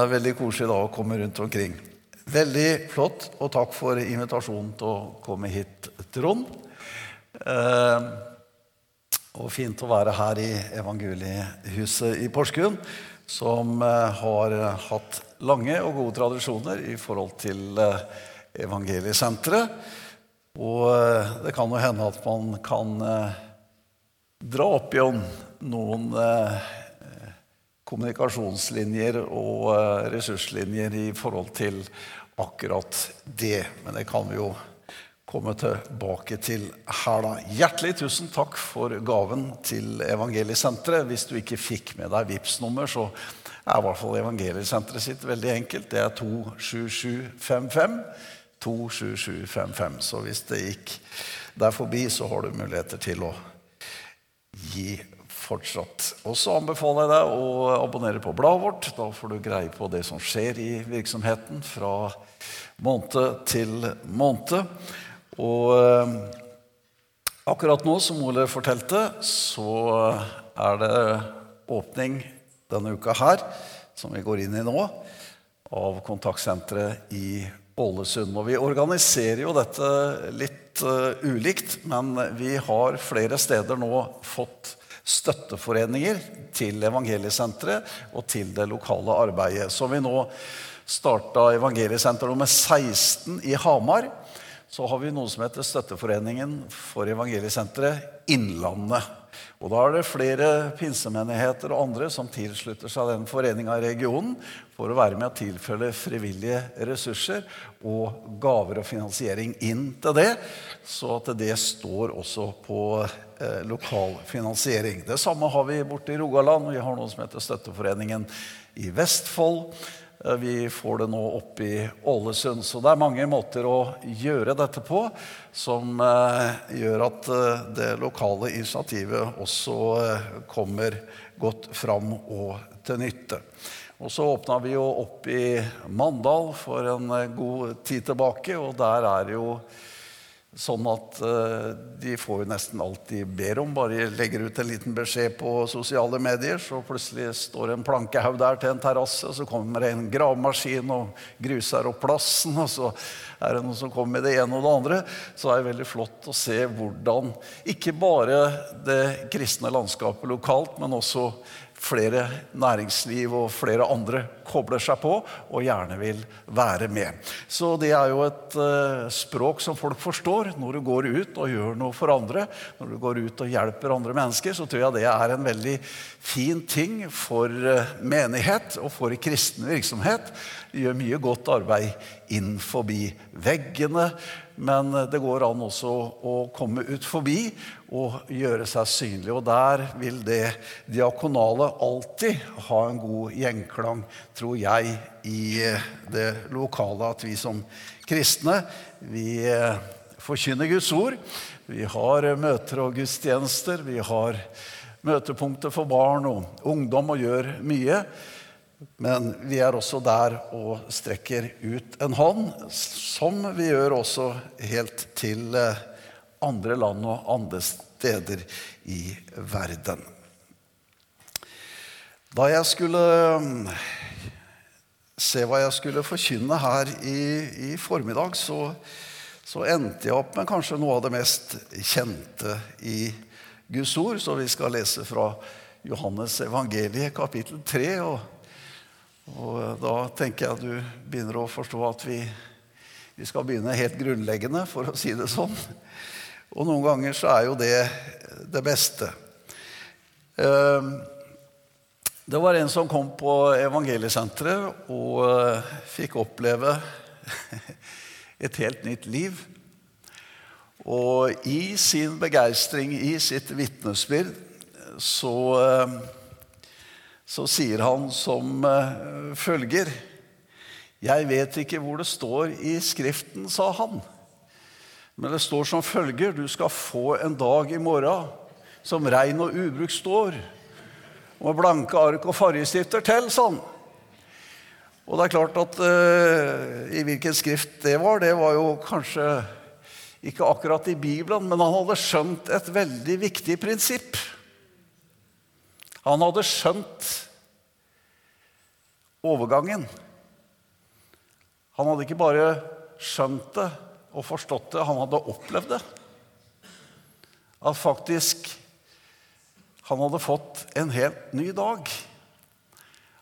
Det er veldig koselig da å komme rundt omkring. Veldig flott, og takk for invitasjonen til å komme hit, Trond. Eh, og fint å være her i Evangeliehuset i Porsgrunn, som eh, har hatt lange og gode tradisjoner i forhold til eh, Evangeliesenteret. Og eh, det kan jo hende at man kan dra opp igjen noen eh, kommunikasjonslinjer og eh, ressurslinjer i forhold til akkurat det. Men det kan vi jo komme tilbake til her, da. Hjertelig tusen takk for gaven til Evangeliesenteret. Hvis du ikke fikk med deg vips nummer så er i hvert fall Evangeliesenteret sitt veldig enkelt. Det er 27755. 27755. Så hvis det gikk der forbi, så har du muligheter til å gi fortsatt. Og så anbefaler jeg deg å abonnere på bladet vårt. Da får du greie på det som skjer i virksomheten fra måned til måned. Og eh, akkurat nå, som Ole fortalte, så er det åpning denne uka her, som vi går inn i nå, av kontaktsenteret i Ålesund. Og vi organiserer jo dette litt uh, ulikt, men vi har flere steder nå fått støtteforeninger til Evangeliesenteret og til det lokale arbeidet. Så vi nå starta Evangeliesenter nummer 16 i Hamar. Så har vi noe som heter Støtteforeningen for Evangeliesenteret Innlandet. Og Da er det flere pinsemenigheter og andre som tilslutter seg den foreninga i regionen for å være med å tilfelle frivillige ressurser og gaver og finansiering inn til det, så at det står også på eh, lokal finansiering. Det samme har vi borte i Rogaland. Vi har noe som heter Støtteforeningen i Vestfold. Eh, vi får det nå opp i Ålesund. Så det er mange måter å gjøre dette på som eh, gjør at det lokale initiativet også kommer godt fram og til nytte. Og så åpna vi jo opp i Mandal for en god tid tilbake, og der er jo sånn at uh, de får jo nesten alt de ber om. Bare legger ut en liten beskjed på sosiale medier, så plutselig står en plankehaug der til en terrasse, og så kommer det en gravemaskin og gruser opp plassen, og så er det noen som kommer med det ene og det andre. Så er det veldig flott å se hvordan ikke bare det kristne landskapet lokalt, men også flere næringsliv og flere andre kobler seg på og gjerne vil være med. Så det er jo et uh, språk som folk forstår. Når du går ut og gjør noe for andre, når du går ut og hjelper andre mennesker, så tror jeg det er en veldig fin ting for uh, menighet og for kristen virksomhet. Du gjør mye godt arbeid inn forbi veggene men det går an også å komme ut forbi og gjøre seg synlig. Og der vil det diakonale alltid ha en god gjenklang, tror jeg, i det lokale. At vi som kristne, vi eh, forkynner Guds ord. Vi har møter og gudstjenester. Vi har møtepunkter for barn og ungdom og gjør mye. Men vi er også der og strekker ut en hånd, som vi gjør også helt til eh, andre land og andre steder i verden. Da jeg skulle mm, se hva jeg skulle forkynne her i, i formiddag, så, så, endte jeg opp med kanskje noe av det mest kjente i Guds ord. Så vi skal lese fra Johannes evangeliet kapittel 3. og og da tenker jeg at du begynner å forstå at vi, vi, skal begynne helt grunnleggende, for å si det sånn. Og noen ganger så er jo det det beste. Ehm, det var en som kom på Evangeliesenteret og eh, fikk oppleve et helt nytt liv. Og i sin begeistring, i sitt vitnesbyrd, så ehm, så sier han som uh, følger Jeg vet ikke hvor det står i Skriften, sa han. Men det står som følger Du skal få en dag i morgen som regn og ubruk står, med blanke ark og fargestifter til, sånn. Og det er klart at uh, i hvilken skrift det var, det var jo kanskje ikke akkurat i Bibelen, men han hadde skjønt et veldig viktig prinsipp. Han hadde skjønt overgangen. Han hadde ikke bare skjønt det og forstått det, han hadde opplevd det. At faktisk han hadde fått en helt ny dag.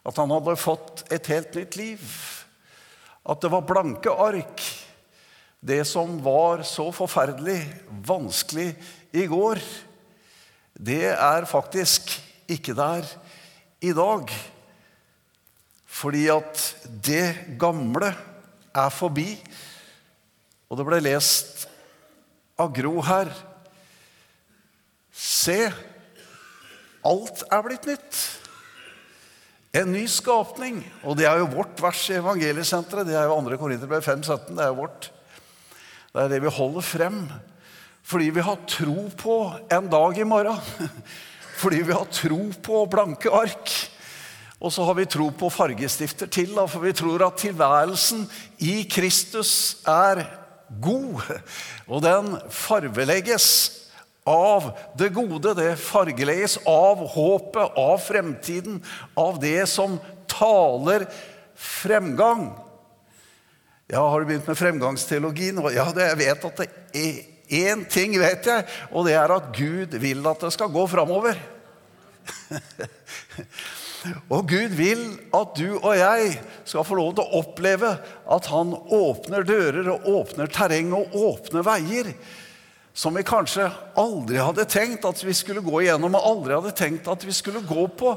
At han hadde fått et helt nytt liv. At det var blanke ark. Det som var så forferdelig vanskelig i går, det er faktisk ikke der i dag. Fordi at det gamle er forbi. Og det ble lest av Gro her. Se, alt er blitt nytt. En ny skapning. Og det er jo vårt vers i Evangeliesenteret. Det er jo 2. Korinterbrev 5,17. Det er jo vårt. Det er det vi holder frem. Fordi vi har tro på en dag i morgen. Fordi vi har tro på blanke ark. Og så har vi tro på fargestifter til, for vi tror at tilværelsen i Kristus er god. Og den farvelegges av det gode. Det fargelegges av håpet, av fremtiden, av det som taler fremgang. Ja, Har du begynt med fremgangsteologien? Ja, det, jeg vet at det er én ting vet jeg, og det er at Gud vil at det skal gå framover. Og Gud vil at du og jeg skal få lov til å oppleve at han åpner dører og åpner terreng og åpner veier som vi kanskje aldri hadde tenkt at vi skulle gå igjennom og aldri hadde tenkt at vi skulle gå på.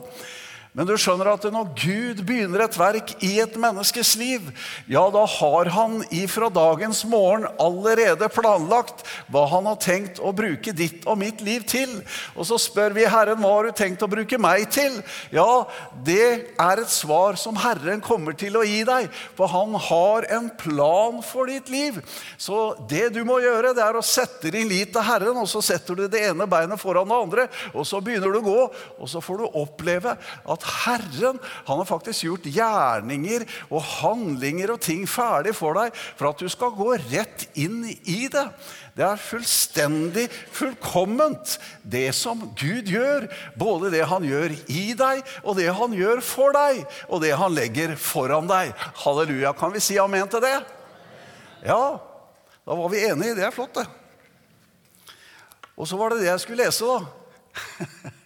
Men du skjønner at når Gud begynner et verk i et menneskes liv, ja, da har han ifra dagens morgen allerede planlagt hva han har tenkt å bruke ditt og mitt liv til. Og så spør vi Herren hva har du tenkt å bruke meg til? Ja, det er et svar som Herren kommer til å gi deg, for han har en plan for ditt liv. Så det du må gjøre, det er å sette din lit til Herren, og så setter du det ene beinet foran det andre, og så begynner du å gå, og så får du oppleve at at Herren han har faktisk gjort gjerninger og handlinger og ting ferdig for deg for at du skal gå rett inn i det. Det er fullstendig fullkomment, det som Gud gjør. Både det han gjør i deg, og det han gjør for deg, og det han legger foran deg. Halleluja. Kan vi si amen til det? Ja, da var vi enige. Det er flott, det. Og så var det det jeg skulle lese, da.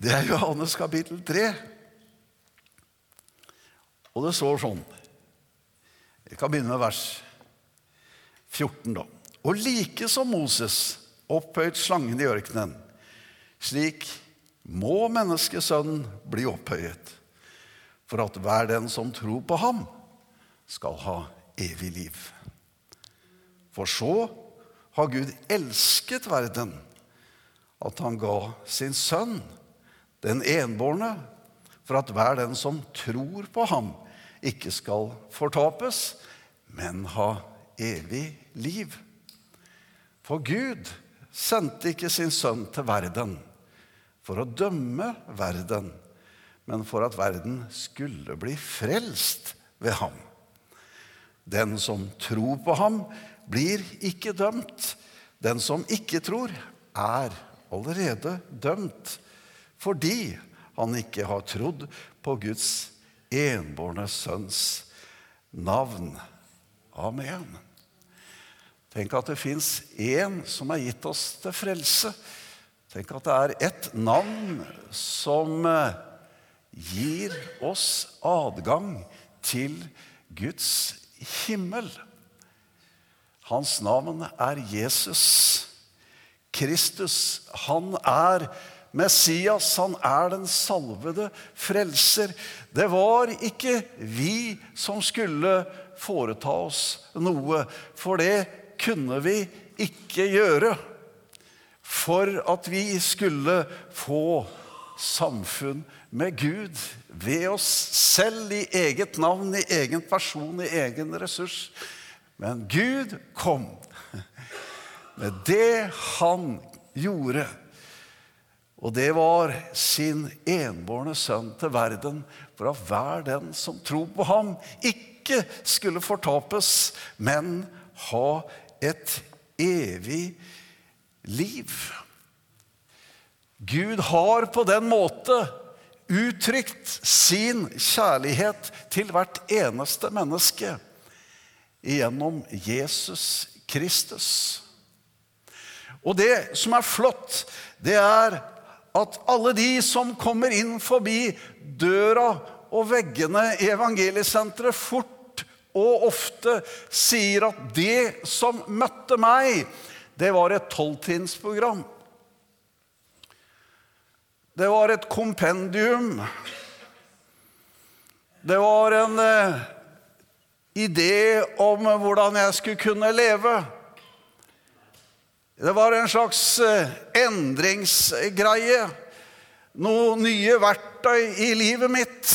Det er Johannes kapittel 3. Og det står sånn Vi kan begynne med vers 14, da. Og like som Moses opphøyt slangen i ørkenen, slik må menneskesønnen bli opphøyet, for at hver den som tror på ham, skal ha evig liv. For så har Gud elsket verden, at han ga sin sønn den enbårne, for at hver den som tror på ham, ikke skal fortapes, men ha evig liv. For Gud sendte ikke sin sønn til verden for å dømme verden, men for at verden skulle bli frelst ved ham. Den som tror på ham, blir ikke dømt. Den som ikke tror, er allerede dømt fordi han ikke har trodd på Guds enbårne sønns navn. Amen. Tenk at det fins én som er gitt oss til frelse. Tenk at det er ett navn som eh, gir oss adgang til Guds himmel. Hans navn er Jesus. Kristus, han er Messias, han er den salvede frelser. Det var ikke vi som skulle foreta oss noe, for det kunne vi ikke gjøre. For at vi skulle få samfunn med Gud ved oss selv, i eget navn, i egen person, i egen ressurs. Men Gud kom med det han gjorde og det var sin enbårne sønn til verden, for at hver den som tror på ham, ikke skulle fortapes, men ha et evig liv. Gud har på den måte uttrykt sin kjærlighet til hvert eneste menneske gjennom Jesus Kristus. Og det som er flott, det er at alle de som kommer inn forbi døra og veggene i evangeliesenteret, fort og ofte sier at det som møtte meg, det var et tolvtrinnsprogram. Det var et kompendium. Det var en eh, idé om hvordan jeg skulle kunne leve. Det var en slags eh, endringsgreie. Noen nye verktøy i livet mitt.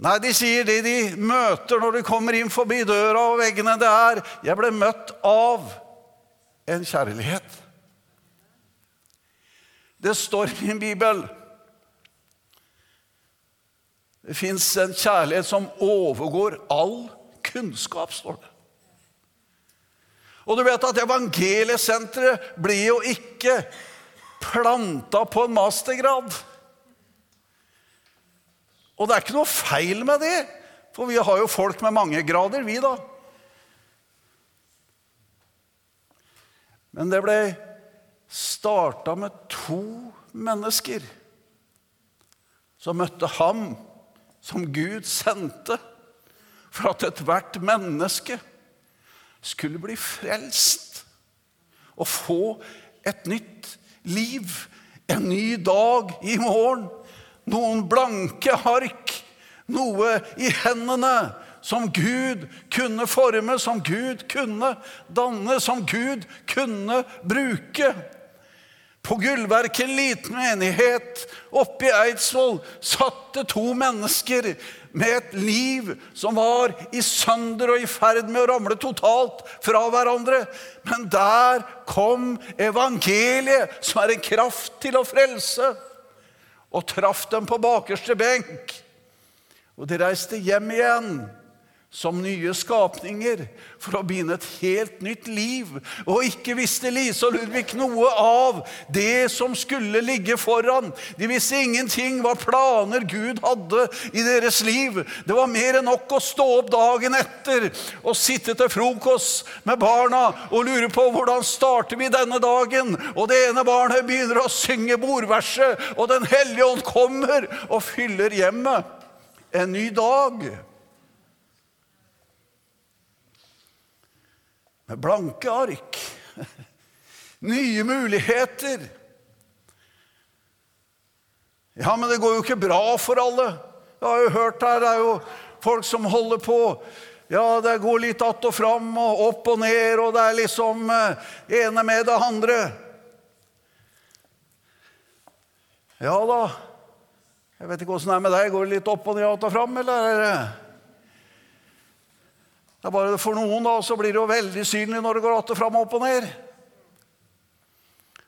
Nei, de sier det de møter når de kommer inn forbi døra og veggene, det er 'Jeg ble møtt av en kjærlighet'. Det står i min bibel. Det fins en kjærlighet som overgår all kunnskap, står det. Og du vet at evangeliesenteret blir jo ikke planta på en mastergrad. Og det er ikke noe feil med det, for vi har jo folk med mange grader, vi, da. Men det ble starta med to mennesker som møtte ham som Gud sendte for at ethvert menneske skulle bli frelst og få et nytt liv, en ny dag i morgen. Noen blanke ark, noe i hendene som Gud kunne forme, som Gud kunne danne, som Gud kunne bruke. På Gullverket, en liten menighet oppe i Eidsvoll, satte to mennesker med et liv som var i sønder og i ferd med å ramle totalt fra hverandre. Men der kom evangeliet, som er en kraft til å frelse, og traff dem på bakerste benk. Og de reiste hjem igjen som nye skapninger for å begynne et helt nytt liv. Og ikke visste Lise og Ludvig noe av det som skulle ligge foran. De visste ingenting hva planer Gud hadde i deres liv. Det var mer enn nok å stå opp dagen etter og sitte til frokost med barna og lure på hvordan starter vi denne dagen. Og det ene barnet begynner å synge bordverset, og Den hellige ånd kommer og fyller hjemmet. En ny dag. Med blanke ark. Nye muligheter. Ja, men det går jo ikke bra for alle. Jeg har jo hørt her, det er jo folk som holder på. Ja, det går litt att og fram og opp og ned, og det er liksom eh, ene med det andre. Ja da. Jeg vet ikke åssen det er med deg. Går det litt opp og ned, att og fram, eller er det er bare For noen da, så blir det jo veldig synlig når det går att og fram, opp og ned.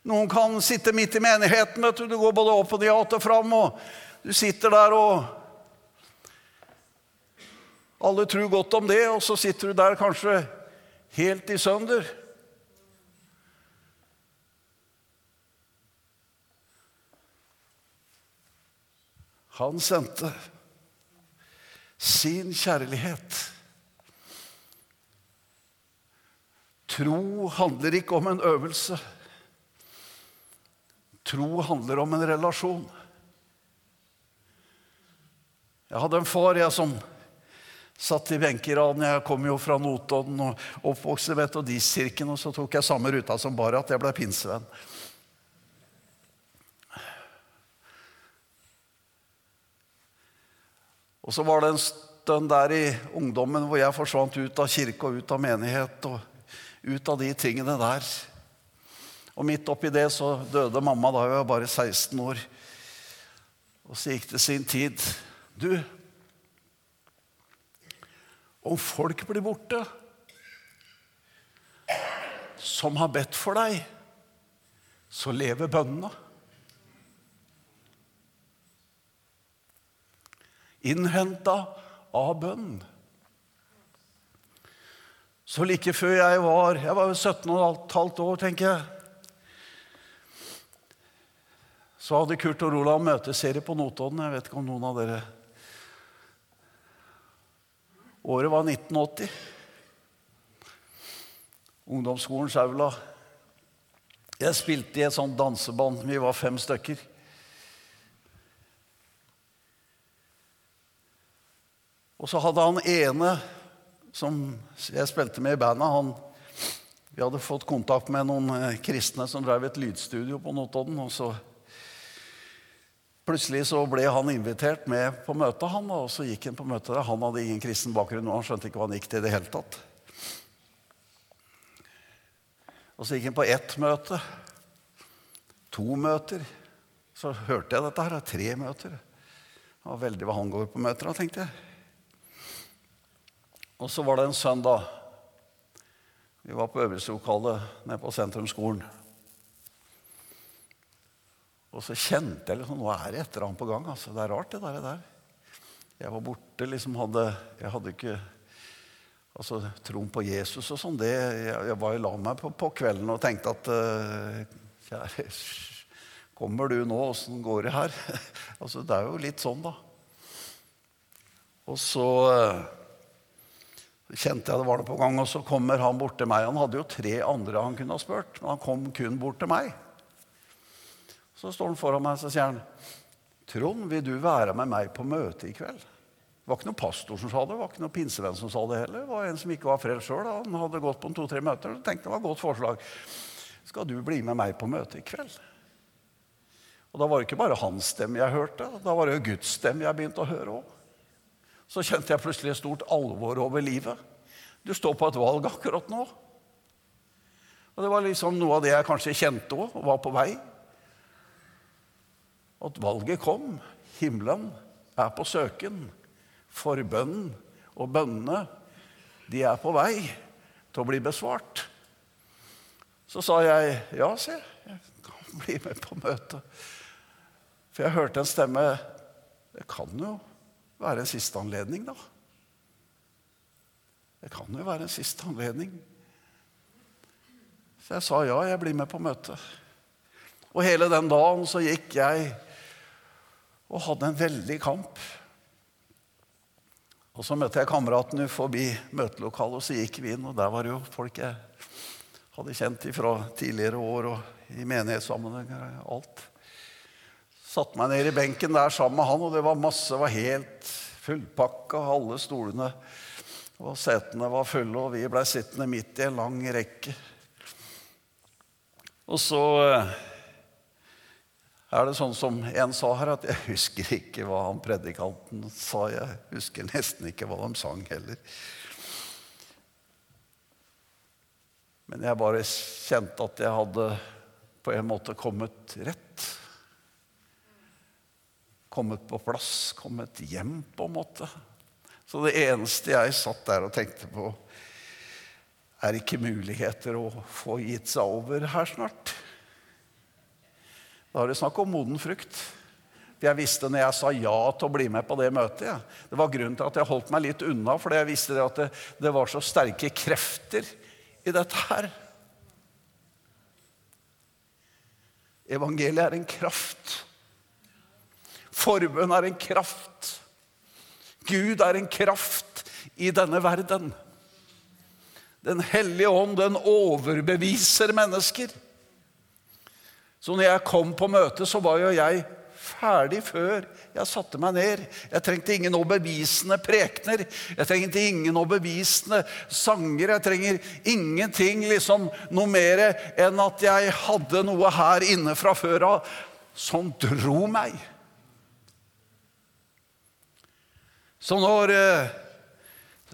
Noen kan sitte midt i menigheten. vet Du Du går både opp og ned, og fram, og du sitter der og Alle tror godt om det, og så sitter du der kanskje helt i sønder. Han sendte sin kjærlighet Tro handler ikke om en øvelse. Tro handler om en relasjon. Jeg hadde en far jeg som satt i benkeraden. Jeg kom jo fra Notodden og oppvokste i Metodistkirken. Og så tok jeg samme ruta som bare at jeg ble pinsevenn. Og så var det en stund der i ungdommen hvor jeg forsvant ut av kirke og ut av menighet. og ut av de tingene der. Og midt oppi det så døde mamma da jeg var bare 16 år. Og så gikk det sin tid. Du, om folk blir borte som har bedt for deg, så lever bønnene. Innhenta av bønn. Så like før jeg var Jeg var 17 15 år, tenker jeg. så hadde Kurt og Roland møteserie på Notodden. Jeg vet ikke om noen av dere Året var 1980. Ungdomsskolens aula. Jeg spilte i et sånt danseband. Vi var fem stykker. Og så hadde han ene som jeg spilte med i bandet Vi hadde fått kontakt med noen eh, kristne som drev et lydstudio på Notodden. og så Plutselig så ble han invitert med på møtet, han, og så gikk han på møtet der. Han hadde ingen kristen bakgrunn, og han skjønte ikke hva han gikk til i det hele tatt. Og så gikk han på ett møte. To møter. Så hørte jeg dette her. Tre møter. Det var veldig hva han går på møter av, tenkte jeg. Og så var det en søndag. Vi var på øvelseslokalet nede på sentrumsskolen. Og så kjente jeg liksom Nå er det et eller annet på gang. altså. Det er rart, det der. Jeg var borte, liksom hadde Jeg hadde ikke altså, troen på Jesus og sånn. Jeg, jeg var i lag meg på, på, kvelden og tenkte at uh, Kjære, kommer du nå? Åssen går det her? altså, det er jo litt sånn, da. Og så uh, kjente jeg det var noe på gang, og så kommer han bort til meg. Han hadde jo tre andre han kunne ha spurt, men han kom kun bort til meg. Så står han foran meg og sier han, 'Trond, vil du være med meg på møte i kveld?' Det var ikke noen pastor som sa det, det var ikke noen pinsevenn som sa det heller. Det var en som ikke var frelst sjøl. Han hadde gått på to-tre møter og tenkte det var et godt forslag. Skal du bli med meg på møte i kveld? Og Da var det ikke bare hans stemme jeg hørte, da var det jo Guds stemme jeg begynte å høre òg. Så kjente jeg plutselig et stort alvor over livet. Du står på et valg akkurat nå. Og Det var liksom noe av det jeg kanskje kjente òg, og var på vei at valget kom. Himmelen er på søken. Forbønnen og bønnene, de er på vei til å bli besvart. Så sa jeg ja, se, jeg kan bli med på møtet. For jeg hørte en stemme Det kan jo være en siste anledning, da. Det kan jo være en siste anledning. Så jeg sa ja, jeg blir med på møtet. Og hele den dagen så gikk jeg og hadde en veldig kamp. Og Så møtte jeg kameratene forbi møtelokalet, og så gikk vi inn. Og der var det jo folk jeg hadde kjent fra tidligere år og i menighetssammenhenger. Alt. Satte meg ned i benken der sammen med han, og det var masse, var helt fullpakka. Alle stolene og setene var fulle, og vi blei sittende midt i en lang rekke. Og så eh, er det sånn som en sa her, at jeg husker ikke hva han predikanten sa. Jeg husker nesten ikke hva de sang heller. Men jeg bare kjente at jeg hadde på en måte kommet rett. Kommet på plass, kommet hjem, på en måte. Så det eneste jeg satt der og tenkte på, er ikke muligheter å få gitt seg over her snart. Da er det snakk om moden frukt. Jeg visste når jeg sa ja til å bli med på det møtet ja. Det var grunnen til at jeg holdt meg litt unna, fordi jeg visste at det, det var så sterke krefter i dette her. Evangeliet er en kraft. Forbønn er en kraft. Gud er en kraft i denne verden. Den hellige ånd, den overbeviser mennesker. Så når jeg kom på møtet, så var jo jeg ferdig før jeg satte meg ned. Jeg trengte ingen overbevisende prekener. Jeg trengte ingen overbevisende sanger. Jeg trenger ingenting liksom noe mer enn at jeg hadde noe her inne fra før av som dro meg. Så når eh,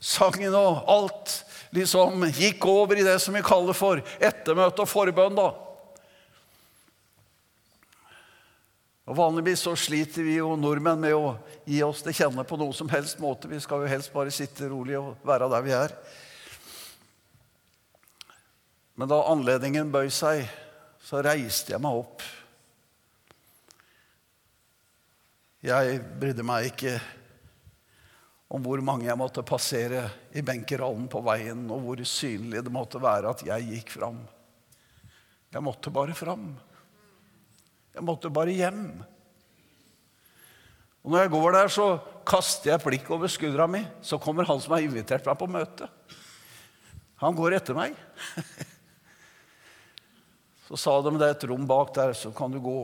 sangen og alt liksom gikk over i det som vi kaller for ettermøte og forbønn, da, Og Vanligvis så sliter vi jo nordmenn med å gi oss til kjenne på noen som helst måte. Vi skal jo helst bare sitte rolig og være der vi er. Men da anledningen bøy seg, så reiste jeg meg opp. Jeg brydde meg ikke om hvor mange jeg måtte passere i benkerallen på veien, og hvor synlig det måtte være at jeg gikk fram. Jeg måtte bare fram. Jeg måtte bare hjem. Og når jeg går der, så kaster jeg et over skuldra mi. Så kommer han som har invitert meg på møte. Han går etter meg. Så sa de det er et rom bak der, så kan du gå.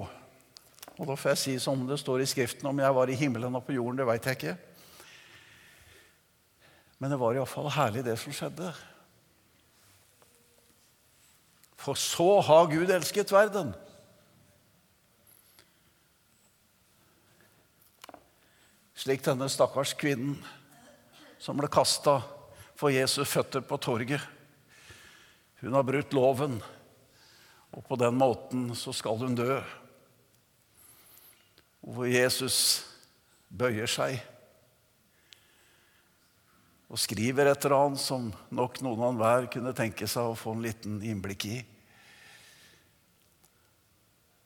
Og da får jeg si som det står i Skriften, om jeg var i himmelen og på jorden, det veit jeg ikke. Men det var iallfall herlig, det som skjedde. For så har Gud elsket verden. Slik denne stakkars kvinnen som ble kasta for Jesus' føtter på torget. Hun har brutt loven, og på den måten så skal hun dø. Hvor Jesus bøyer seg og skriver et eller annet som nok noen av hver kunne tenke seg å få en liten innblikk i.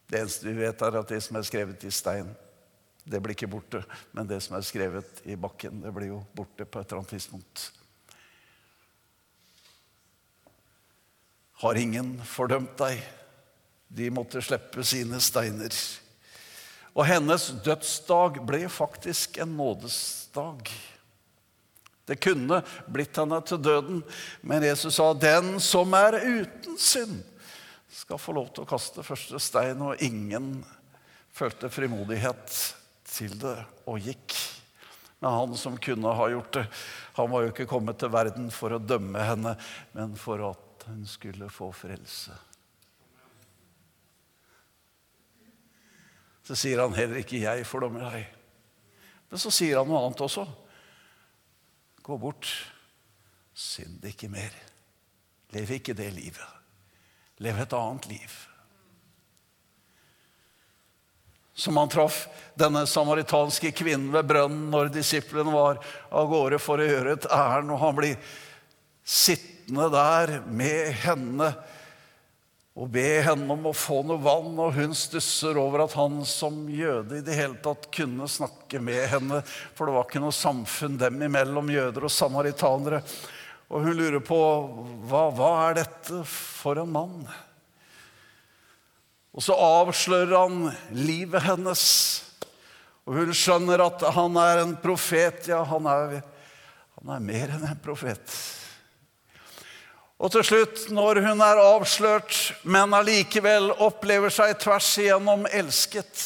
Det eneste vi vet, er at det som er skrevet i stein, det blir ikke borte. Men det som er skrevet i bakken, det blir jo borte på et eller annet tidspunkt. Har ingen fordømt deg? De måtte slippe sine steiner. Og hennes dødsdag ble faktisk en nådesdag. Det kunne blitt henne til døden, men Jesus sa, 'Den som er uten synd, skal få lov til å kaste første stein', og ingen følte frimodighet til det og gikk. Men han som kunne ha gjort det, han var jo ikke kommet til verden for å dømme henne, men for at hun skulle få frelse. Så sier han heller ikke 'jeg fordømmer deg'. Men så sier han noe annet også. Gå bort. Synd ikke mer. Lev ikke det livet. Lev et annet liv. Som han traff denne samaritanske kvinnen ved brønnen når disiplene var av gårde for å gjøre et ærend, og han blir sittende der med henne og be henne om å få noe vann, og hun stusser over at han som jøde i det hele tatt kunne snakke med henne, for det var ikke noe samfunn dem imellom, jøder og samaritanere. Og hun lurer på hva, hva er dette for en mann? Og så avslører han livet hennes, og hun skjønner at han er en profet. Ja, han er, han er mer enn en profet. Og til slutt, når hun er avslørt, men allikevel opplever seg tvers igjennom elsket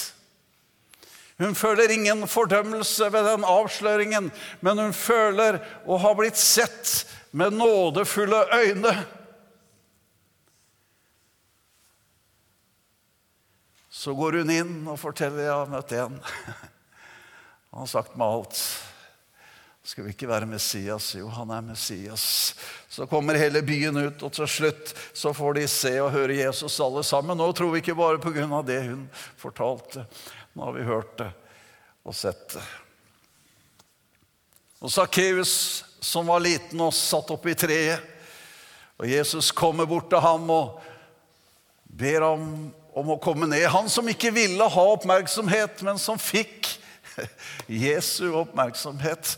Hun føler ingen fordømmelse ved den avsløringen, men hun føler å ha blitt sett med nådefulle øyne. Så går hun inn og forteller jeg har møtt en. Han har sagt meg alt. Skal vi ikke være Messias? Jo, han er Messias. Så kommer hele byen ut, og til slutt så får de se og høre Jesus alle sammen. Nå tror vi ikke bare på grunn av det hun fortalte. Nå har vi hørt det og sett det. Og Sakkeus, som var liten og satt oppe i treet, og Jesus kommer bort til ham og ber ham om å komme ned. Han som ikke ville ha oppmerksomhet, men som fikk Jesu oppmerksomhet.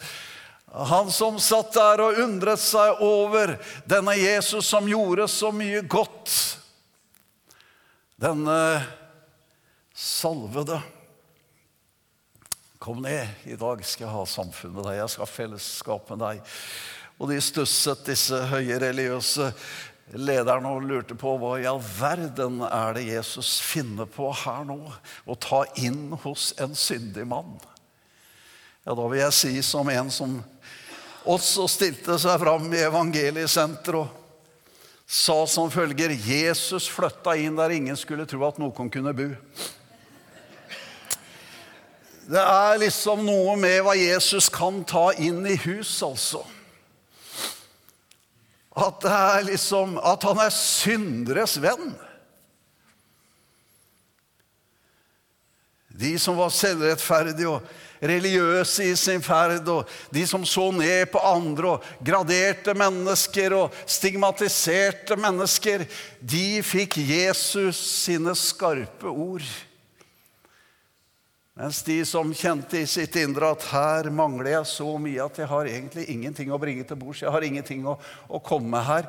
Han som satt der og undret seg over denne Jesus som gjorde så mye godt. Denne salvede. Kom ned, i dag skal jeg ha samfunn med deg, jeg skal ha fellesskap med deg. Og de stusset, disse høye religiøse lederne, og lurte på hva i all verden er det Jesus finner på her nå? Å ta inn hos en syndig mann. Ja, da vil jeg si som en som også stilte seg fram i evangeliesenteret og sa som følger Jesus flytta inn der ingen skulle tro at noen kunne bo. Det er liksom noe med hva Jesus kan ta inn i hus, altså. At det er liksom At han er synderes venn. De som var selvrettferdige og religiøse i sin ferd, og de som så ned på andre og graderte mennesker og stigmatiserte mennesker, de fikk Jesus sine skarpe ord. Mens de som kjente i sitt indre at her mangler jeg så mye at jeg har egentlig ingenting å bringe til bords, jeg har ingenting å, å komme her,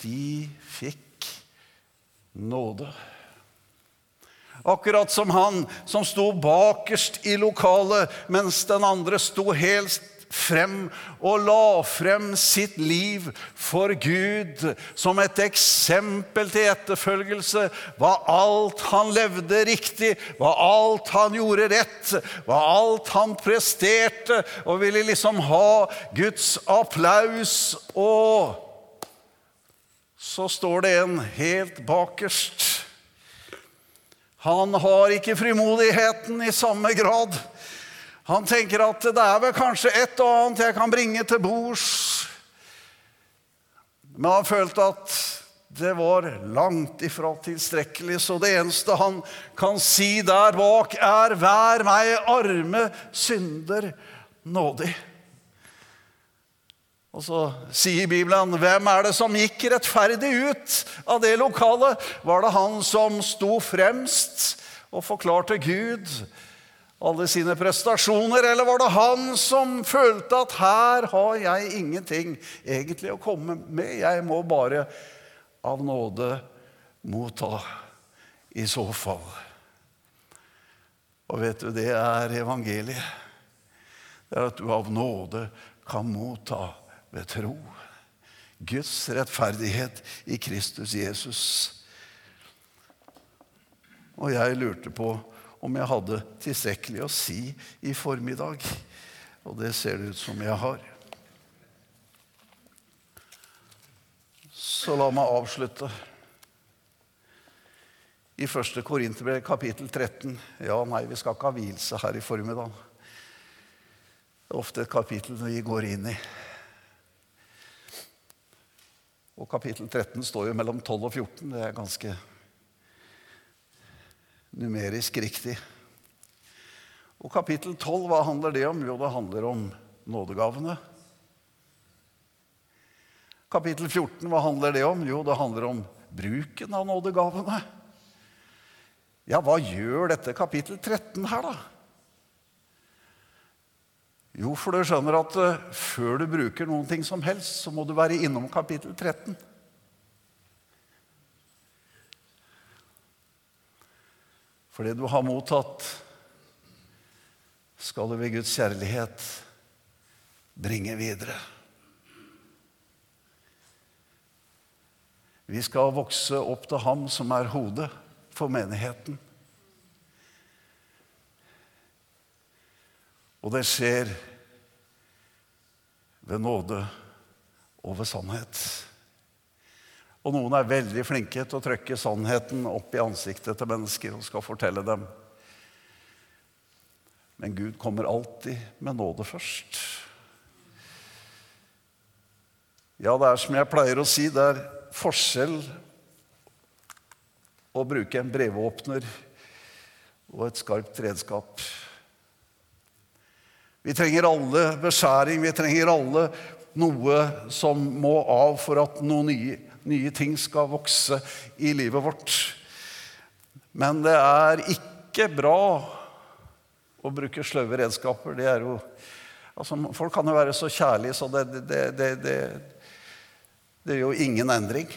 de fikk nåde. Akkurat som han som sto bakerst i lokalet, mens den andre sto helt frem og la frem sitt liv for Gud som et eksempel til etterfølgelse. Var alt han levde riktig, var alt han gjorde rett, var alt han presterte og ville liksom ha Guds applaus. Og så står det en helt bakerst. Han har ikke frimodigheten i samme grad. Han tenker at det er vel kanskje et og annet jeg kan bringe til bords. Men han følte at det var langt ifra tilstrekkelig, så det eneste han kan si der bak, er 'Vær meg, arme synder, nådig'. Og så sier Bibelen, 'Hvem er det som gikk rettferdig ut av det lokalet?' Var det han som sto fremst og forklarte Gud alle sine prestasjoner, eller var det han som følte at her har jeg ingenting egentlig å komme med, jeg må bare av nåde motta i så fall? Og vet du, det er evangeliet. Det er at du av nåde kan motta ved tro. Guds rettferdighet i Kristus Jesus. Og jeg lurte på om jeg hadde tilstrekkelig å si i formiddag. Og det ser det ut som jeg har. Så la meg avslutte. I 1. Korinterbrev kapittel 13 Ja, nei, vi skal ikke ha vielse her i formiddag. Det er ofte et kapittel vi går inn i. Og kapittel 13 står jo mellom 12 og 14. Det er ganske numerisk riktig. Og kapittel 12, hva handler det om? Jo, det handler om nådegavene. Kapittel 14, hva handler det om? Jo, det handler om bruken av nådegavene. Ja, hva gjør dette kapittel 13 her, da? Jo, for du skjønner at uh, før du bruker noen ting som helst, så må du være innom kapittel 13. For det du har mottatt, skal du ved Guds kjærlighet bringe videre. Vi skal vokse opp til Ham som er hodet for menigheten. Og det skjer ved nåde og ved sannhet. Og noen er veldig flinke til å trykke sannheten opp i ansiktet til mennesker og skal fortelle dem. Men Gud kommer alltid med nåde først. Ja, det er som jeg pleier å si, det er forskjell å bruke en brevåpner og et skarpt redskap. Vi trenger alle beskjæring, vi trenger alle noe som må av for at noen nye nye ting skal vokse i livet vårt. Men det er ikke bra å bruke sløve redskaper. Det er jo altså, Folk kan jo være så kjærlige, så det, det, det, det, gjør jo ingen endring.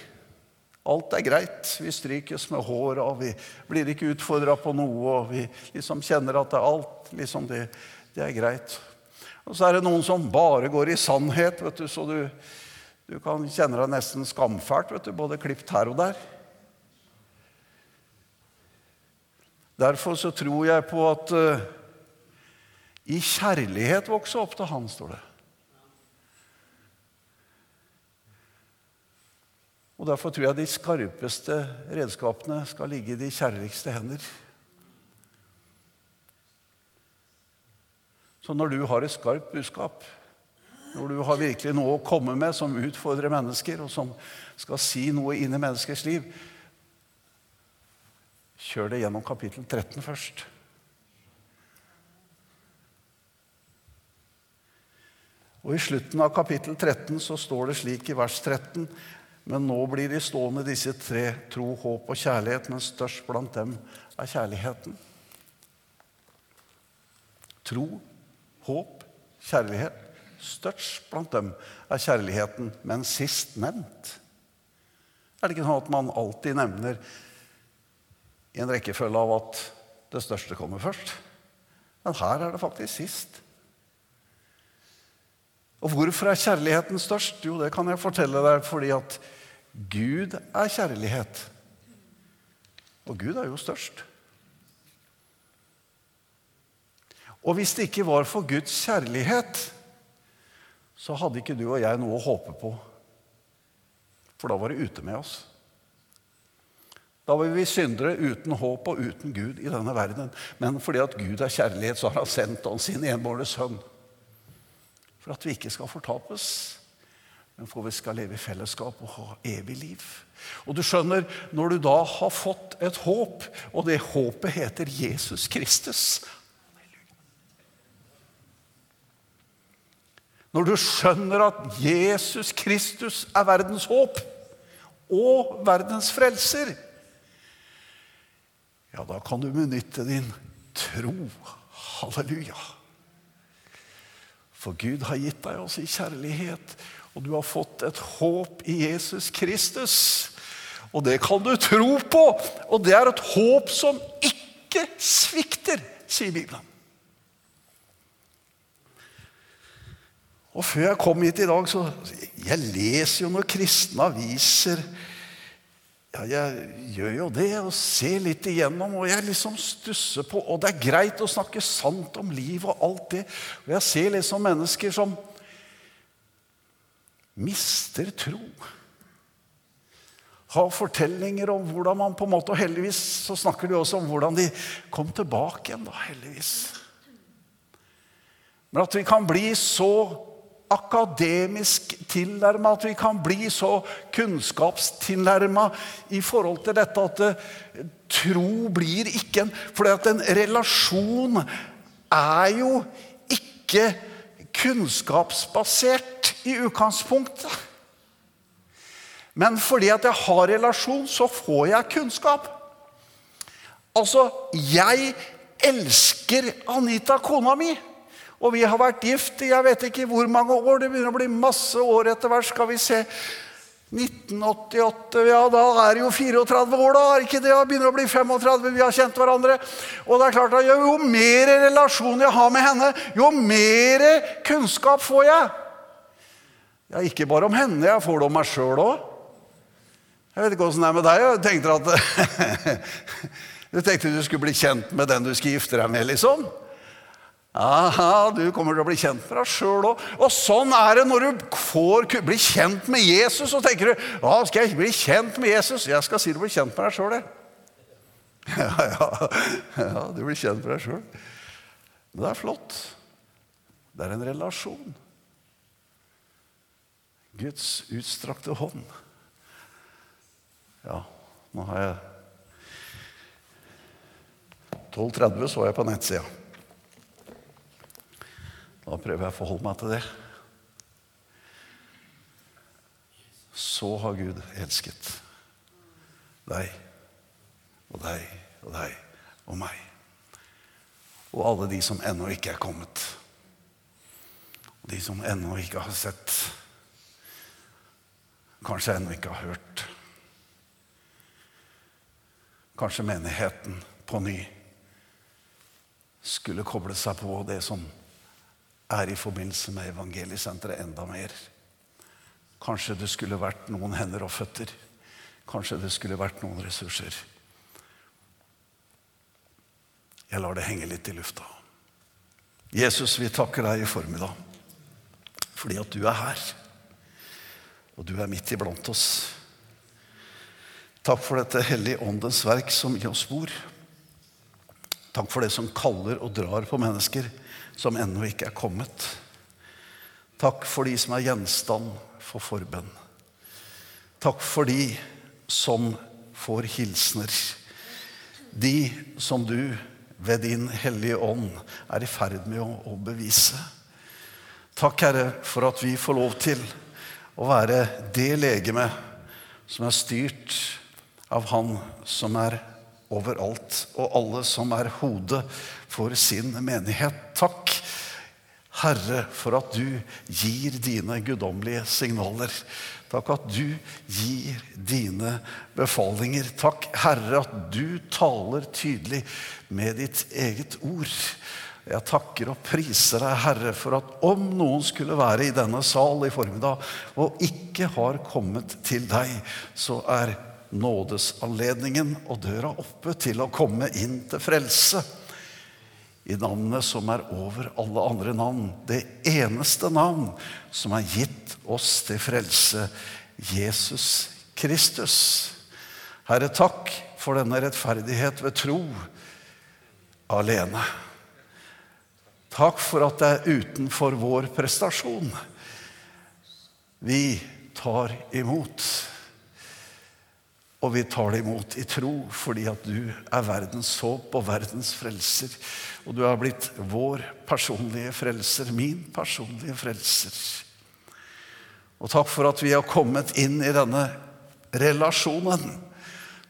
Alt er greit. Vi strykes med hår, og vi blir ikke utfordra på noe. Og vi liksom kjenner at det er alt liksom det, det er greit. Og så er det noen som bare går i sannhet, vet du, så du, du kan kjenne deg nesten skamfælt, vet du, både klipt her og der. Derfor så tror jeg på at uh, i kjærlighet vokse opp til Han, står det. Og Derfor tror jeg de skarpeste redskapene skal ligge i de kjærligste hender. Så når du har et skarpt budskap, når du har virkelig noe å komme med som utfordrer mennesker, og som skal si noe inn i menneskers liv, kjør det gjennom kapittel 13 først. Og I slutten av kapittel 13 så står det slik i vers 13.: Men nå blir de stående disse tre tro, håp og kjærlighet, men størst blant dem er kjærligheten. Tro, håp, kjærlighet. Størst blant dem er kjærligheten, men sist nevnt. Er det ikke sånn at man alltid nevner i en rekkefølge av at det største kommer først. Men her er det faktisk sist. Og hvorfor er kjærligheten størst? Jo, det kan jeg fortelle deg fordi at Gud er kjærlighet. Og Gud er jo størst. Og hvis det ikke var for Guds kjærlighet, så hadde ikke du og jeg noe å håpe på. For da var det ute med oss. Da var vi syndere uten håp og uten Gud i denne verden. Men fordi at Gud er kjærlighet, så har han sendt han sin enbårne sønn. For at vi ikke skal fortapes, men for vi skal leve i fellesskap og ha evig liv. Og du skjønner, når du da har fått et håp, og det håpet heter Jesus Kristus Når du skjønner at Jesus Kristus er verdens håp og verdens frelser ja, da kan du benytte din tro. Halleluja. For Gud har gitt deg oss i kjærlighet, og du har fått et håp i Jesus Kristus. Og det kan du tro på, og det er et håp som ikke svikter, sier Bibelen. Og før jeg kom hit i dag, så Jeg leser jo noen kristne aviser ja, jeg gjør jo det og ser litt igjennom, og jeg liksom stusser på Og det er greit å snakke sant om liv og alt det. Og jeg ser liksom mennesker som mister tro. Har fortellinger om hvordan man på en måte Og heldigvis så snakker de også om hvordan de kom tilbake igjen, da, heldigvis. Men at vi kan bli så akademisk tilnærma, at vi kan bli så kunnskapstilnærma i forhold til dette at eh, tro blir ikke en For en relasjon er jo ikke kunnskapsbasert i utgangspunktet. Men fordi at jeg har relasjon, så får jeg kunnskap. Altså, jeg elsker Anita, kona mi. Og vi har vært gift i jeg vet ikke hvor mange år. Det begynner å bli masse år etter hvert. Skal vi se 1988 Ja, da er det jo 34 år, da. er ikke det? Det begynner å bli 35. Vi har kjent hverandre. Og det er klart at Jo mer relasjon jeg har med henne, jo mer kunnskap får jeg. Ja, Ikke bare om henne, jeg får det om meg sjøl òg. Jeg vet ikke åssen det er med deg. Jeg tenkte at Du tenkte du skulle bli kjent med den du skal gifte deg med, liksom? Aha, du kommer til å bli kjent med deg sjøl òg. Og sånn er det når du får bli kjent med Jesus. Så tenker du ja, skal jeg bli kjent med Jesus? Jeg skal si du blir kjent med deg sjøl, jeg. Ja, ja, ja, du blir kjent med deg sjøl. Det er flott. Det er en relasjon. Guds utstrakte hånd. Ja, nå har jeg 12.30 så jeg på nettsida. Da prøver jeg å forholde meg til det. Så har Gud elsket deg og deg og deg og meg. Og alle de som ennå ikke er kommet. Og de som ennå ikke har sett. Kanskje ennå ikke har hørt. Kanskje menigheten på ny skulle koble seg på det som er i forbindelse med evangeliesenteret enda mer. Kanskje det skulle vært noen hender og føtter. Kanskje det skulle vært noen ressurser. Jeg lar det henge litt i lufta. Jesus, vi takker deg i formiddag fordi at du er her. Og du er midt iblant oss. Takk for dette hellige åndens verk som i oss bor. Takk for det som kaller og drar på mennesker som ennå ikke er kommet. Takk for de som er gjenstand for forbønn. Takk for de som får hilsener. De som du ved din Hellige Ånd er i ferd med å bevise. Takk, Herre, for at vi får lov til å være det legeme som er styrt av Han som er overalt, og alle som er hodet for sin menighet. Takk, Herre, for at du gir dine guddommelige signaler. Takk at du gir dine befalinger. Takk, Herre, at du taler tydelig med ditt eget ord. Jeg takker og priser deg, Herre, for at om noen skulle være i denne sal i formiddag og ikke har kommet til deg, så er nådesanledningen og døra oppe til å komme inn til frelse i navnet som er over alle andre navn. Det eneste navn som er gitt oss til frelse. Jesus Kristus. Herre, takk for denne rettferdighet ved tro alene. Takk for at det er utenfor vår prestasjon. Vi tar imot. Og vi tar det imot i tro fordi at du er verdens håp og verdens frelser. Og du har blitt vår personlige frelser, min personlige frelser. Og takk for at vi har kommet inn i denne relasjonen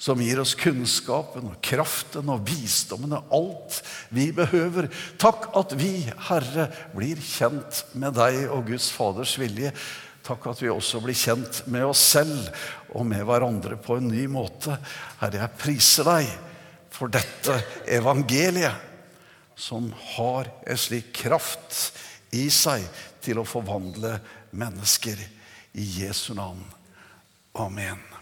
som gir oss kunnskapen og kraften og visdommen og alt vi behøver. Takk at vi, Herre, blir kjent med deg og Guds Faders vilje. Takk at vi også blir kjent med oss selv og med hverandre på en ny måte. Herre, jeg priser deg for dette evangeliet som har en slik kraft i seg til å forvandle mennesker. I Jesu navn. Amen.